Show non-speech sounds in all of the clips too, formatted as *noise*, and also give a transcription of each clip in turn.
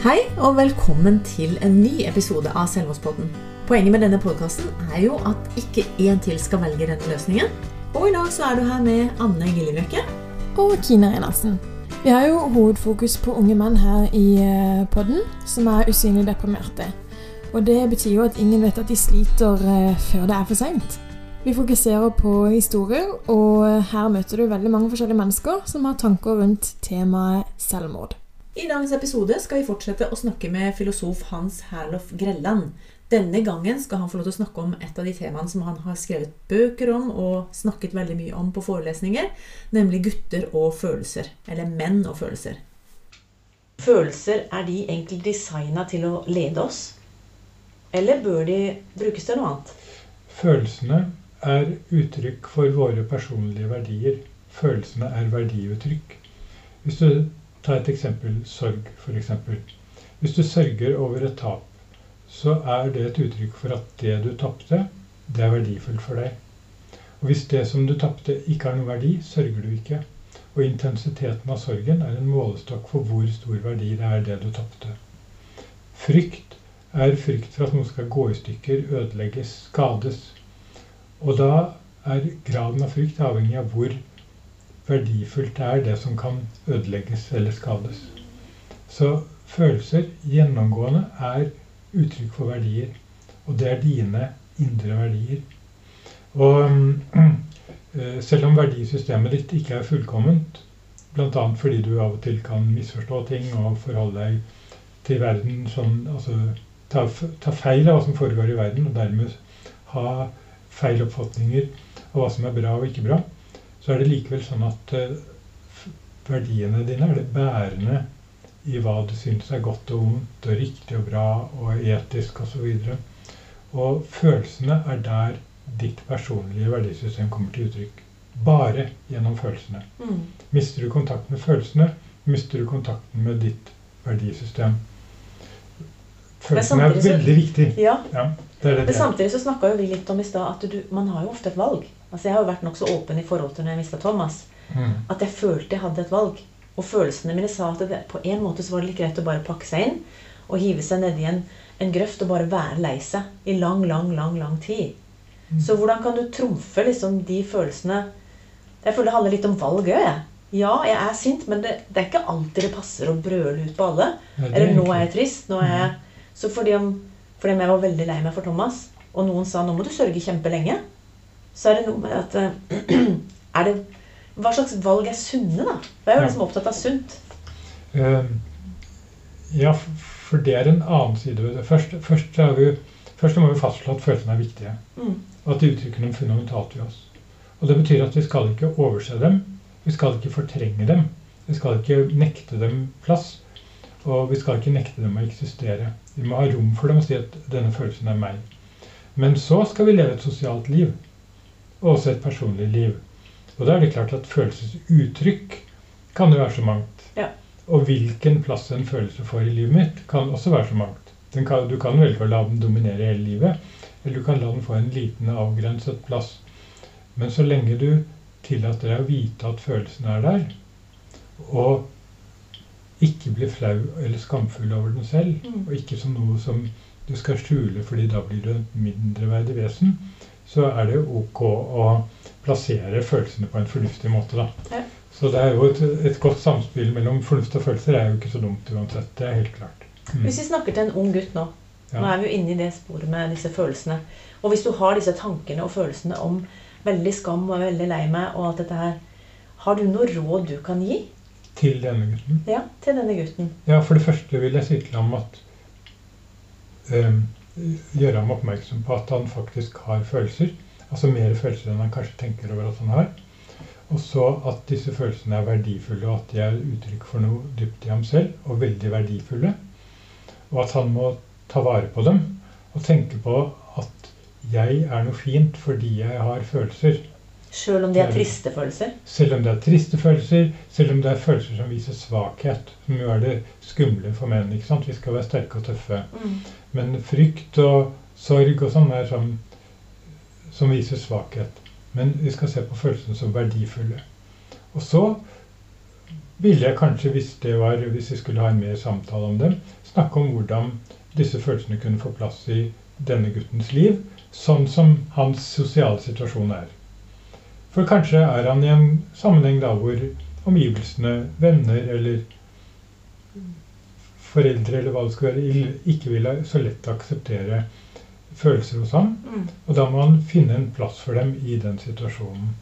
Hei og velkommen til en ny episode av Selvmordspodden. Poenget med denne podkasten er jo at ikke én til skal velge denne løsningen. Og i dag så er du her med Anne Gillebjørke. Og Kina Renarsen. Vi har jo hovedfokus på unge menn her i eh, podden som er usynlig deprimerte. Og det betyr jo at ingen vet at de sliter eh, før det er for seint. Vi fokuserer på historier, og her møter du veldig mange forskjellige mennesker som har tanker rundt temaet selvmord. I dagens episode skal vi fortsette å snakke med filosof Hans Herlof Grelland. Denne gangen skal han få lov til å snakke om et av de temaene som han har skrevet bøker om og snakket veldig mye om på forelesninger, nemlig gutter og følelser. Eller menn og følelser. Følelser, er de egentlig designa til å lede oss? Eller bør de brukes til noe annet? Følelsene er uttrykk for våre personlige verdier. Følelsene er verdiuttrykk. Hvis du Ta et eksempel sorg, f.eks. Hvis du sørger over et tap, så er det et uttrykk for at det du tapte, det er verdifullt for deg. Og hvis det som du tapte, ikke har noen verdi, sørger du ikke. Og intensiteten av sorgen er en målestokk for hvor stor verdi det er det du tapte. Frykt er frykt for at noe skal gå i stykker, ødelegges, skades. Og da er graden av frykt avhengig av hvor verdifullt er, det som kan ødelegges eller skades. Så følelser gjennomgående er uttrykk for verdier. Og det er dine indre verdier. Og øh, *clears throat* selv om verdisystemet ditt ikke er fullkomment, bl.a. fordi du av og til kan misforstå ting og forholde deg til verden sånn altså, ta, ta, feil av hva som foregår i verden, og dermed ha feil oppfatninger av hva som er bra og ikke bra, så er det likevel sånn at uh, verdiene dine er det bærende i hva du syns er godt og vondt og riktig og bra og etisk osv. Og, så og følelsene er der ditt personlige verdisystem kommer til uttrykk. Bare gjennom følelsene. Mm. Mister du kontakt med følelsene, mister du kontakten med ditt verdisystem. Følelsene er veldig viktig. Ja. ja det det Men samtidig så snakka vi litt om i stad at du, man har jo ofte et valg. Altså Jeg har jo vært nokså åpen i forhold til når jeg mista Thomas. Mm. At jeg følte jeg hadde et valg. Og følelsene mine sa at det, på en måte så var det litt greit å bare pakke seg inn og hive seg nedi en, en grøft og bare være lei seg i lang, lang, lang lang tid. Mm. Så hvordan kan du trumfe liksom de følelsene Jeg føler det handler litt om valg òg, jeg. Ja, jeg er sint, men det, det, er ikke alltid det passer å brøle ut på alle. Ja, Eller nå er jeg trist. nå er jeg... Mm. Så fordi om, fordi om jeg var veldig lei meg for Thomas, og noen sa nå må du sørge kjempelenge, så er det noe med at eh, *clears throat* er det, Hva slags valg er sunne, da? Hva er jo liksom opptatt av sunt. Uh, ja, for det er en annen side ved det. Først, først, vi, først må vi fastslå at følelsene er viktige. Mm. Og at de uttrykker noe fundamentalt i oss. Og det betyr at vi skal ikke overse dem. Vi skal ikke fortrenge dem. Vi skal ikke nekte dem plass. Og vi skal ikke nekte dem å eksistere. Vi må ha rom for dem og si at denne følelsen er meg. Men så skal vi leve et sosialt liv og også et personlig liv. Og da er det klart at følelsesuttrykk kan jo være så mangt. Ja. Og hvilken plass en følelse får i livet mitt, kan også være så mangt. Kan, du kan velge å la den dominere hele livet, eller du kan la den få en liten, avgrenset plass. Men så lenge du tillater deg å vite at følelsen er der, og ikke bli flau eller skamfull over den selv, mm. og ikke som noe som du skal skjule fordi da blir du et mindreverdig vesen, så er det ok å plassere følelsene på en fornuftig måte. Ja. Så det er jo et, et, godt samspill mellom fornuft og følelser er jo ikke så dumt uansett. Det er helt klart. Mm. Hvis vi snakker til en ung gutt nå ja. Nå er vi jo inne i det sporet med disse følelsene. Og hvis du har disse tankene og følelsene om veldig skam og veldig lei meg og alt dette her, har du noe råd du kan gi? Til denne gutten? Ja, til denne gutten. Ja, for det første vil jeg si til ham at um, gjøre ham oppmerksom på at han faktisk har følelser. Altså mer følelser enn han kanskje tenker over at han har. Og så at disse følelsene er verdifulle, og at de er uttrykk for noe dypt i ham selv, og veldig verdifulle. Og at han må ta vare på dem, og tenke på at jeg er noe fint fordi jeg har følelser. Selv om de er triste følelser? Selv om det er triste følelser, selv om det er følelser som viser svakhet. Som jo er det skumle for menn. ikke sant? Vi skal være sterke og tøffe. Mm. Men frykt og sorg og sånn er sånn som viser svakhet. Men vi skal se på følelsene som verdifulle. Og så ville jeg kanskje, hvis, det var, hvis vi skulle ha en mer samtale om dem, snakke om hvordan disse følelsene kunne få plass i denne guttens liv, sånn som hans sosiale situasjon er. For kanskje er han i en sammenheng da hvor omgivelsene, venner eller foreldre eller hva det skal være, ikke vil så lett akseptere følelser hos ham. Mm. Og da må han finne en plass for dem i den situasjonen.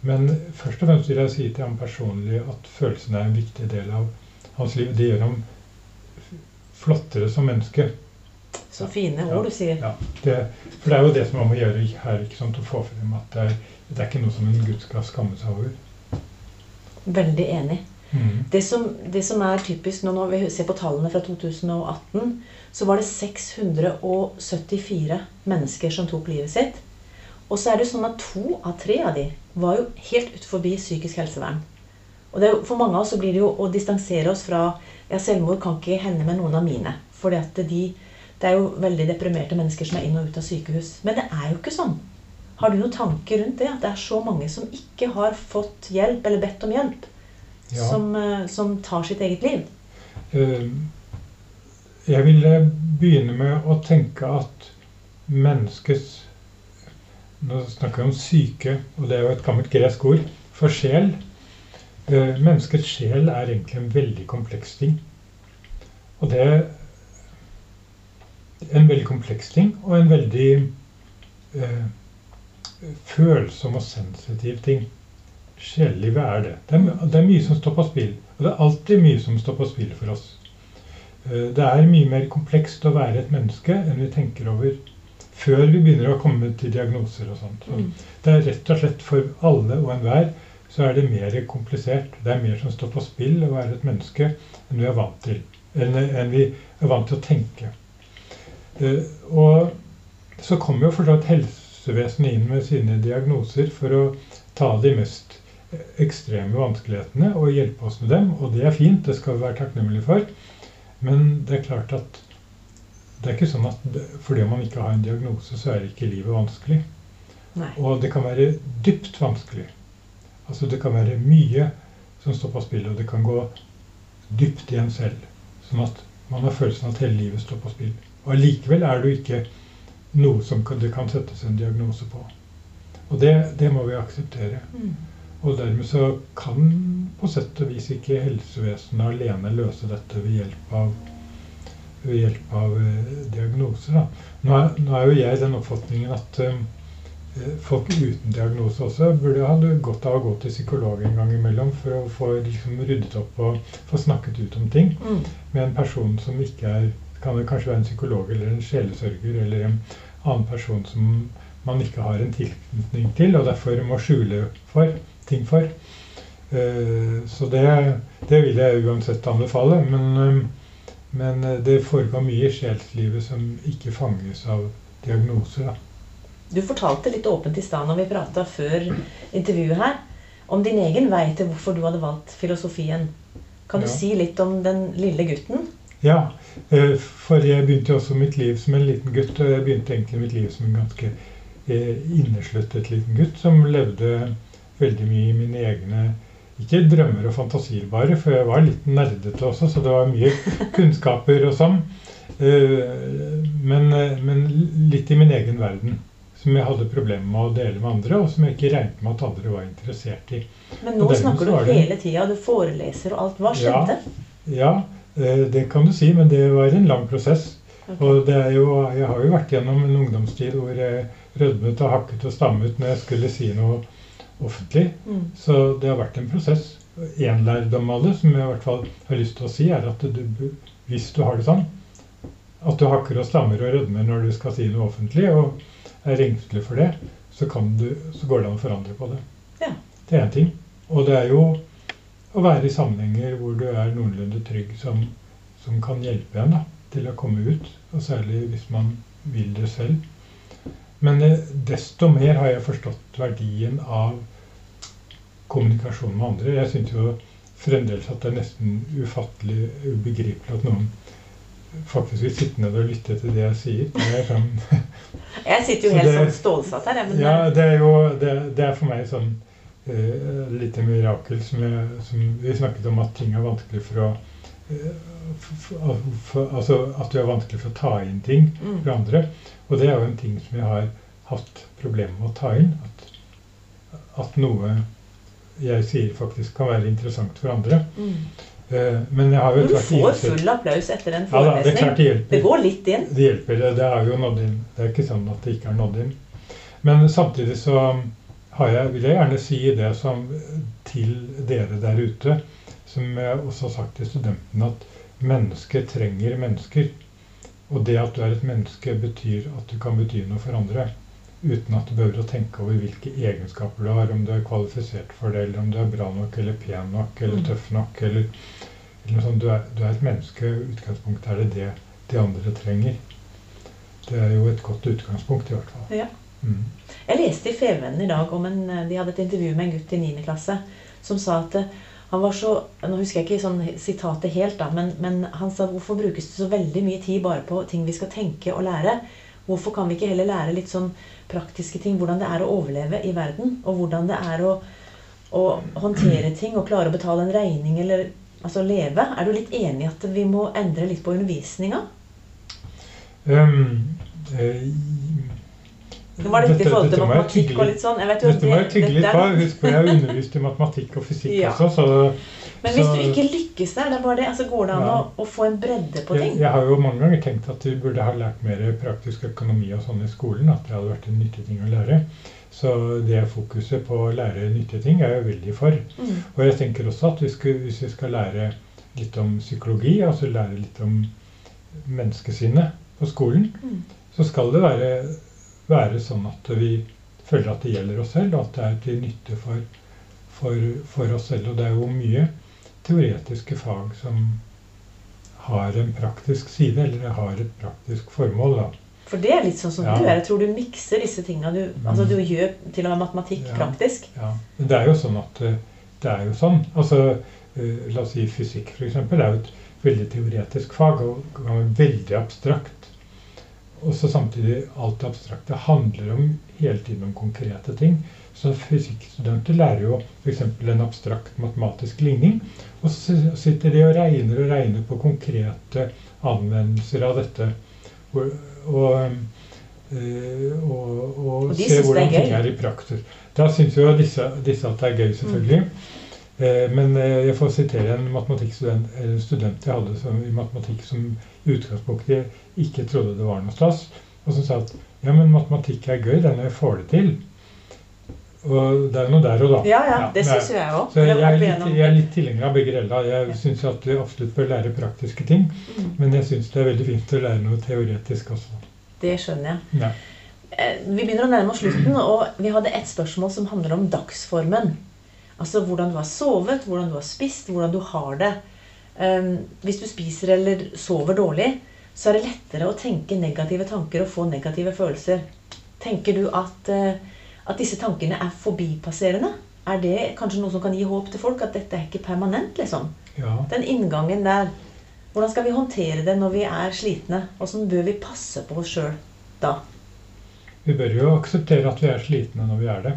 Men først og fremst vil jeg si til ham personlig at følelsene er en viktig del av hans liv. Det gjør ham flottere som menneske. Så fine ord ja, du sier. Ja, det, for det er jo det som man må gjøre her. ikke sant, Å få frem at det er, det er ikke noe som en gutt skal skamme seg over. Veldig enig. Mm. Det, som, det, som, er typisk nå når vi ser på tallene fra 2018, så var det 674 mennesker som tok livet sitt. Og så er det sånn at to av tre av de var jo helt utenfor psykisk helsevern. Og jo, For mange av oss så blir det jo å distansere oss fra ja, selvmord kan ikke hende med noen av mine. For de, det er jo veldig deprimerte mennesker som er inn og ut av sykehus. Men det er jo ikke sånn. Har du noen tanker rundt det? At det er så mange som ikke har fått hjelp, eller bedt om hjelp, ja. som, eh, som, tar sitt eget liv? Eh, jeg ville begynne med å tenke at menneskets nå snakker vi om syke, og det er jo et gammelt gresk ord for sjel. Eh, menneskets sjel er egentlig en veldig kompleks ting. Og det er en veldig kompleks ting, og en veldig eh, følsom og sensitiv ting. Sjelelivet er det. Det er, det er, mye som står på spill. Og det er alltid mye som står på spill for oss. Eh, det er mye mer komplekst å være et menneske enn vi tenker over før vi begynner å komme til diagnoser og sånt. Så mm. det er rett og slett for alle og enhver så er det mer komplisert. Det er mer som står på spill å være et menneske enn vi er vant til. Enn, enn vi er vant til å tenke. Uh, og så kommer jo fortsatt helsevesenet inn med sine diagnoser for å ta de mest ekstreme vanskelighetene og hjelpe oss med dem. Og det er fint, det skal vi være takknemlige for. Men det er klart at det er ikke sånn at fordi man ikke har en diagnose, så er ikke livet vanskelig. Nei. Og det kan være dypt vanskelig. Altså Det kan være mye som står på spill, og det kan gå dypt i en selv. Sånn at man har følelsen av at hele livet står på spill. Og allikevel er du ikke noe som det kan settes en diagnose på. Og det, det må vi akseptere. Mm. Og dermed så kan på sett og vis ikke helsevesenet alene løse dette ved hjelp av ved hjelp av eh, diagnoser. Nå, er, nå er jo jeg den oppfatningen at eh, folk uten diagnose også burde ha godt av å gå til psykolog en gang imellom for å få liksom, ryddet opp og få snakket ut om ting mm. med en person som ikke er kan det kanskje være en psykolog eller en sjelesørger eller en annen person som man ikke har en tilknytning til, og derfor må skjule for, ting for. Uh, så det, det, vil jeg uansett anbefale. Men uh, men eh, det foregår mye i sjelslivet som ikke fanges av diagnoser. Da. Du fortalte litt åpent i stad når vi prata før intervjuet her, om din egen vei til hvorfor du hadde valgt filosofien. Kan du ja. si litt om den lille gutten? Ja, eh, for jeg begynte også mitt liv som en liten gutt. Og jeg begynte egentlig mitt liv som en ganske eh, innesluttet liten gutt som levde veldig mye i mine egne ikke drømmer og fantasier bare, for jeg var litt nerdete også, så det var mye *laughs* kunnskaper og sånn. Eh, men, eh, men, litt i min egen verden. Som jeg hadde problemer med å dele med andre, og som jeg ikke regnet med at andre var interessert i. Men nå snakker du hele tida, du foreleser og alt. Hva skjedde? Ja, ja, eh, det kan du si, men det var en lang prosess. Okay. Og det jo, jeg har jo vært gjennom en ungdomstid hvor jeg rødmet og hakket og stammet når jeg skulle si noe offentlig. Mm. Så det har vært en prosess. En lærdom av det, som jeg i hvert fall har lyst til å si, er at du, hvis du har det sånn at du hakker og stammer og rødmer når du skal si noe offentlig, og er engstelig for det, så, du, så går det an å forandre på det. Ja. Det er én ting. Og det er jo å være i sammenhenger hvor du er noenlunde trygg, som, som kan hjelpe en da, til å komme ut. Og særlig hvis man vil det selv. Men eh, desto mer har jeg forstått verdien av kommunikasjon med andre. Jeg syns jo fremdeles at det er nesten ufattelig ubegripelig at noen faktisk vil sitte ned og lytte til det jeg sier. Sånn, *laughs* jeg sitter jo helt det, sånn stålsatt her. Ja, det er jo det, det, er for meg sånn uh, lite mirakel som, jeg, som, Vi snakket om at ting er vanskelig for å for, for, Altså at du er vanskelig for å ta inn ting mm. fra andre. Og det er jo en ting som jeg har hatt problemer med å ta inn. At, at noe jeg sier faktisk kan være interessant for andre. Mm. Uh, men jeg har jo Du får full applaus etter en forelesning. Ja, det, det, det går litt inn. Det hjelper. Det, er jo nådd inn. Det er ikke sånn at det ikke er nådd inn. Men samtidig så jeg, vil jeg gjerne si det som til dere der ute, som jeg også har sagt til studentene, at mennesker trenger mennesker. Og det at du er et menneske, betyr at du kan bety noe for andre. Uten at du behøver å tenke over hvilke egenskaper du har, om du er kvalifisert for det, eller om du er bra nok, eller pen nok, eller mm. tøff nok, eller, eller noe sånt. Du er, du er, et menneske. I utgangspunktet er det det de andre trenger. Det er jo et godt utgangspunkt, i hvert fall. Ja. Mm. Jeg leste i Fevennen i dag om en De hadde et intervju med en gutt i 9. klasse som sa at han var så Nå husker jeg ikke sånn sitatet helt, da, men, men, han sa hvorfor brukes det så veldig mye tid bare på ting vi skal tenke og lære? Hvorfor kan vi ikke heller lære litt sånn praktiske ting? Hvordan det er å overleve i verden? Og hvordan det er å, å håndtere ting og klare å betale en regning eller altså leve? Er du litt enig i at vi må endre litt på undervisninga? Um, det var dette, i forhold til matematikk og litt sånn. dette må jeg tygge litt på. Husk på jeg har undervist i matematikk og fysikk ja. også. Så, Men hvis du ikke lykkes der, det det, altså går det an ja. å, å, få en bredde på ting? Jeg, jeg, har jo mange ganger tenkt at du burde ha lært mer praktisk økonomi og sånn i skolen. At det hadde vært en nyttig ting å lære. Så det fokuset på å lære nyttige ting er jeg veldig for. Mm. Og jeg tenker også at vi skal, hvis vi skal lære litt om psykologi, altså lære litt om menneskesinnet på skolen, mm. så skal det være være sånn at vi føler at det gjelder oss selv, og at det er til nytte for, for, for oss selv. Og det er jo mye teoretiske fag som har en praktisk side, eller har et praktisk formål. da. For det er litt sånn som ja. du er. Jeg tror du mikser disse tingene. Du, mm. altså, du gjør til og med matematikk ja. praktisk. Ja. Men det er jo sånn at eh, det er jo sånn. Altså, uh, la oss si fysikk, f.eks. er jo et veldig teoretisk fag og veldig abstrakt. Og så samtidig alt det abstrakte handler om hele tiden om konkrete ting. Så fysikkstudenter lærer jo f.eks. en abstrakt matematisk ligning. Og så sitter de og regner og regner på konkrete anvendelser av dette. Og, og, eh, og, og se hvordan ting er i praksis. Da syns jo disse, disse, at det er gøy, selvfølgelig. Mm. Eh, men eh, jeg får sitere en student jeg hadde som, i matematikk som utgangspunktet ikke trodde det var noe stas. Og som sa at ja, men matematikk er gøy, det er når jeg får det til. Og det er noe der og da. Ja, ja, det syns jeg òg. Så jeg litt, jeg er litt tilhenger av begge deler. Jeg syns at vi absolutt bør lære praktiske ting. Mm. Men jeg syns det er veldig fint å lære noe teoretisk også. Det skjønner jeg. Ja. Eh, vi begynner å nærme oss slutten, og vi hadde et spørsmål som handler om dagsformen. Altså hvordan du har sovet, hvordan du har spist, hvordan du har det. Um, hvis du spiser eller sover dårlig, så er det lettere å tenke negative tanker og få negative følelser. Tenker du at, uh, at disse tankene er forbipasserende? Er det kanskje noe som kan gi håp til folk? At dette er ikke permanent? liksom? Ja. Den inngangen der. Hvordan skal vi håndtere det når vi er slitne? Åssen bør vi passe på oss sjøl da? Vi bør jo akseptere at vi er slitne når vi er det.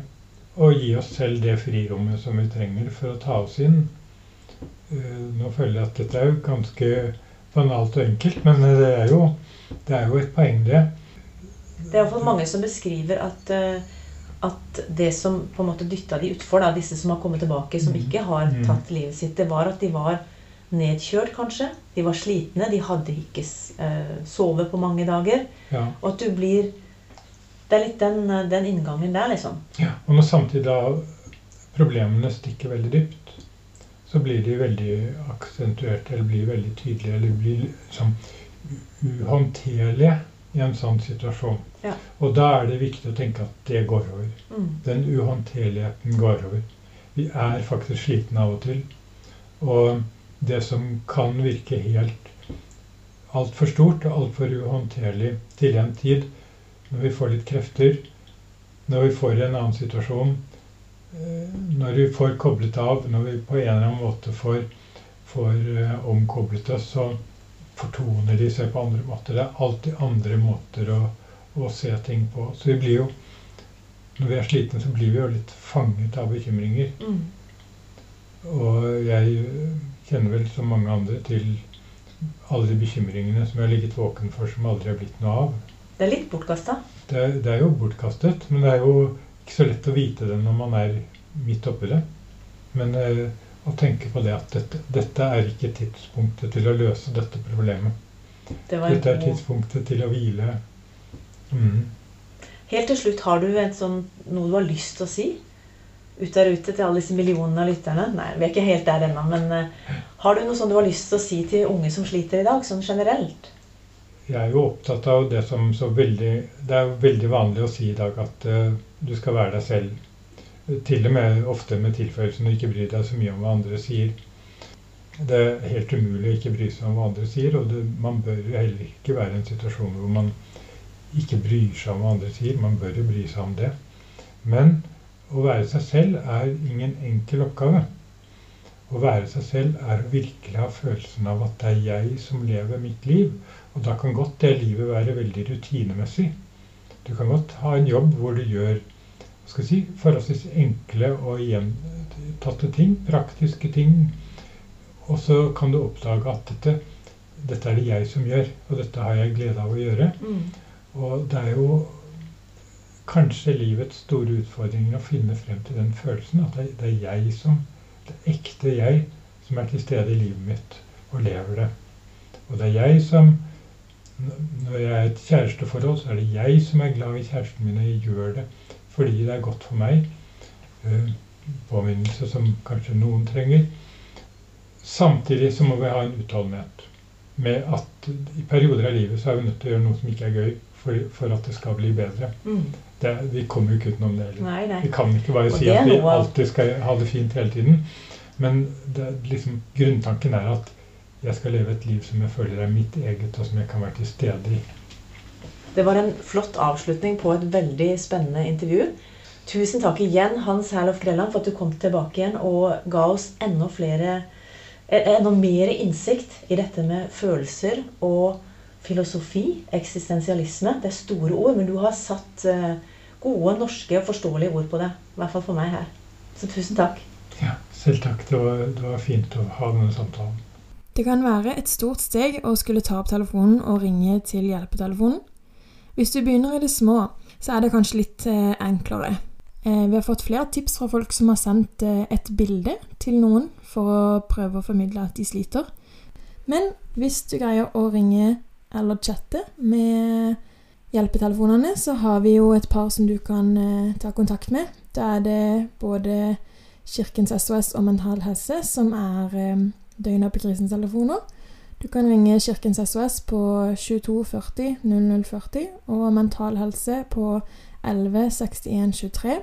Og gi oss selv det frirommet som vi trenger for å ta oss inn Eh, nå føler jeg at dette er jo ganske banalt og enkelt, men det er jo, det er jo et poeng, det. Det er iallfall mange som beskriver at, eh, at det som på en måte dytta de utfor, da, disse som har kommet tilbake, som mm. ikke har mm. tatt livet sitt, det var at de var nedkjørt, kanskje. De var slitne. De hadde ikke sovet på mange dager. Ja. Og at du blir Det er litt den, den inngangen der, liksom. Ja, Og når samtidig da problemene stikker veldig dypt, så blir de veldig aksentuerte eller blir veldig tydelige, eller blir liksom uhåndterlige i en sånn situasjon. Ja. Og da er det viktig å tenke at det går over. Mm. Den uhåndterligheten går over. Vi er faktisk slitne av og til. Og det som kan virke helt altfor stort og altfor uhåndterlig til en tid, når vi får litt krefter, når vi får en annen situasjon, når vi får koblet av, når vi på en eller annen måte får, får uh, omkoblet oss, så fortoner de seg på andre måter. Det er alltid andre måter å, å, se ting på. Så vi blir jo når vi er slitne, så blir vi jo litt fanget av bekymringer. Mm. Og jeg kjenner vel som mange andre til alle de bekymringene som jeg har ligget våken for, som aldri har blitt noe av. Det er litt bortkasta? Det, det, er jo bortkastet. Men det er jo ikke så lett å vite det når man er midt oppi det. Men eh, å tenke på det at dette, dette, er ikke tidspunktet til å løse dette problemet. Det dette er tidspunktet til å hvile. Mm. Helt til slutt, har du sånn, noe du har lyst til å si? Ut der ute til alle disse millionene av lytterne? Nei, vi er ikke helt der ennå. Men uh, har du noe sånt du har lyst til å si til unge som sliter i dag, sånn generelt? Jeg er jo opptatt av det som så veldig Det er veldig vanlig å si i dag at uh, du skal være deg selv. Til og med ofte med tilføyelsen å ikke bry deg så mye om hva andre sier. Det er helt umulig å ikke bry seg om hva andre sier, og det, man bør jo heller ikke være i en situasjon hvor man ikke bryr seg om hva andre sier. Man bør jo bry seg om det. Men å være seg selv er ingen enkel oppgave. Å være seg selv er å virkelig ha følelsen av at det er jeg som lever mitt liv. Og da kan godt det livet være veldig rutinemessig. Du kan godt ha en jobb hvor du gjør skal si, forholdsvis enkle og gjentatte ting, praktiske ting. Og så kan du oppdage at dette, dette er det jeg som gjør, og dette har jeg glede av å gjøre. Mm. Og det er jo kanskje livets store utfordring å finne frem til den følelsen at det, det er jeg som Det ekte jeg som er til stede i livet mitt og lever det. Og det er jeg som Når jeg er i et kjæresteforhold, så er det jeg som er glad i kjæresten min, og jeg gjør det fordi det er godt for meg. Uh, påminnelse som kanskje noen trenger. Samtidig så må vi ha en utholdenhet med at i perioder av livet så er vi nødt til å gjøre noe som ikke er gøy for, for at det skal bli bedre. Mm det, vi kommer jo ikke utenom det heller. Vi kan ikke bare si at vi alltid skal ha det fint hele tiden. Men det, liksom, grunntanken er at jeg skal leve et liv som jeg føler er mitt eget, og som jeg kan være til stede i. Det var en flott avslutning på et veldig spennende intervju. Tusen takk igjen, Hans Herlof Grelland, for at du kom tilbake igjen og ga oss enda flere enda mer innsikt i dette med følelser og filosofi, eksistensialisme. Det er store ord, men du har satt uh, gode, norske og forståelige ord på det. I hvert fall for meg her. Så tusen takk. Ja, selv takk. Det var, det var fint å ha denne samtalen. Det kan være et stort steg å skulle ta opp telefonen og ringe til hjelpetelefonen. Hvis du begynner i det små, så er det kanskje litt eh, enklere. Eh, vi har fått flere tips fra folk som har sendt eh, et bilde til noen for å prøve å formidle at de sliter. Men hvis du greier å ringe eller chatte med hjelpetelefonene, så har vi jo et par som du kan ta kontakt med. Da er det både Kirkens SOS og Mental Helse som er døgnåpne krisentelefoner. Du kan ringe Kirkens SOS på 22 40 0040 og Mental Helse på 11 61 23.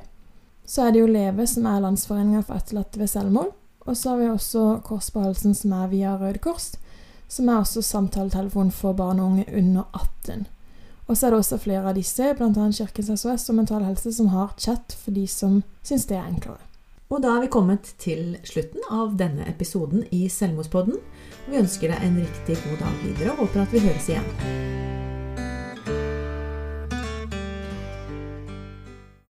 Så er det jo Leve, som er Landsforeninga for etterlatte ved selvmord. Og så har vi også Kors på halsen, som er via Røde Kors, som er også samtaletelefon for barn og unge under 18. Og så er det også flere av disse, bl.a. Kirkens SOS og Mental Helse, som har chat for de som syns det er enklere. Og da er vi kommet til slutten av denne episoden i Selvmordspodden. Vi ønsker deg en riktig god dag videre og håper at vi høres igjen.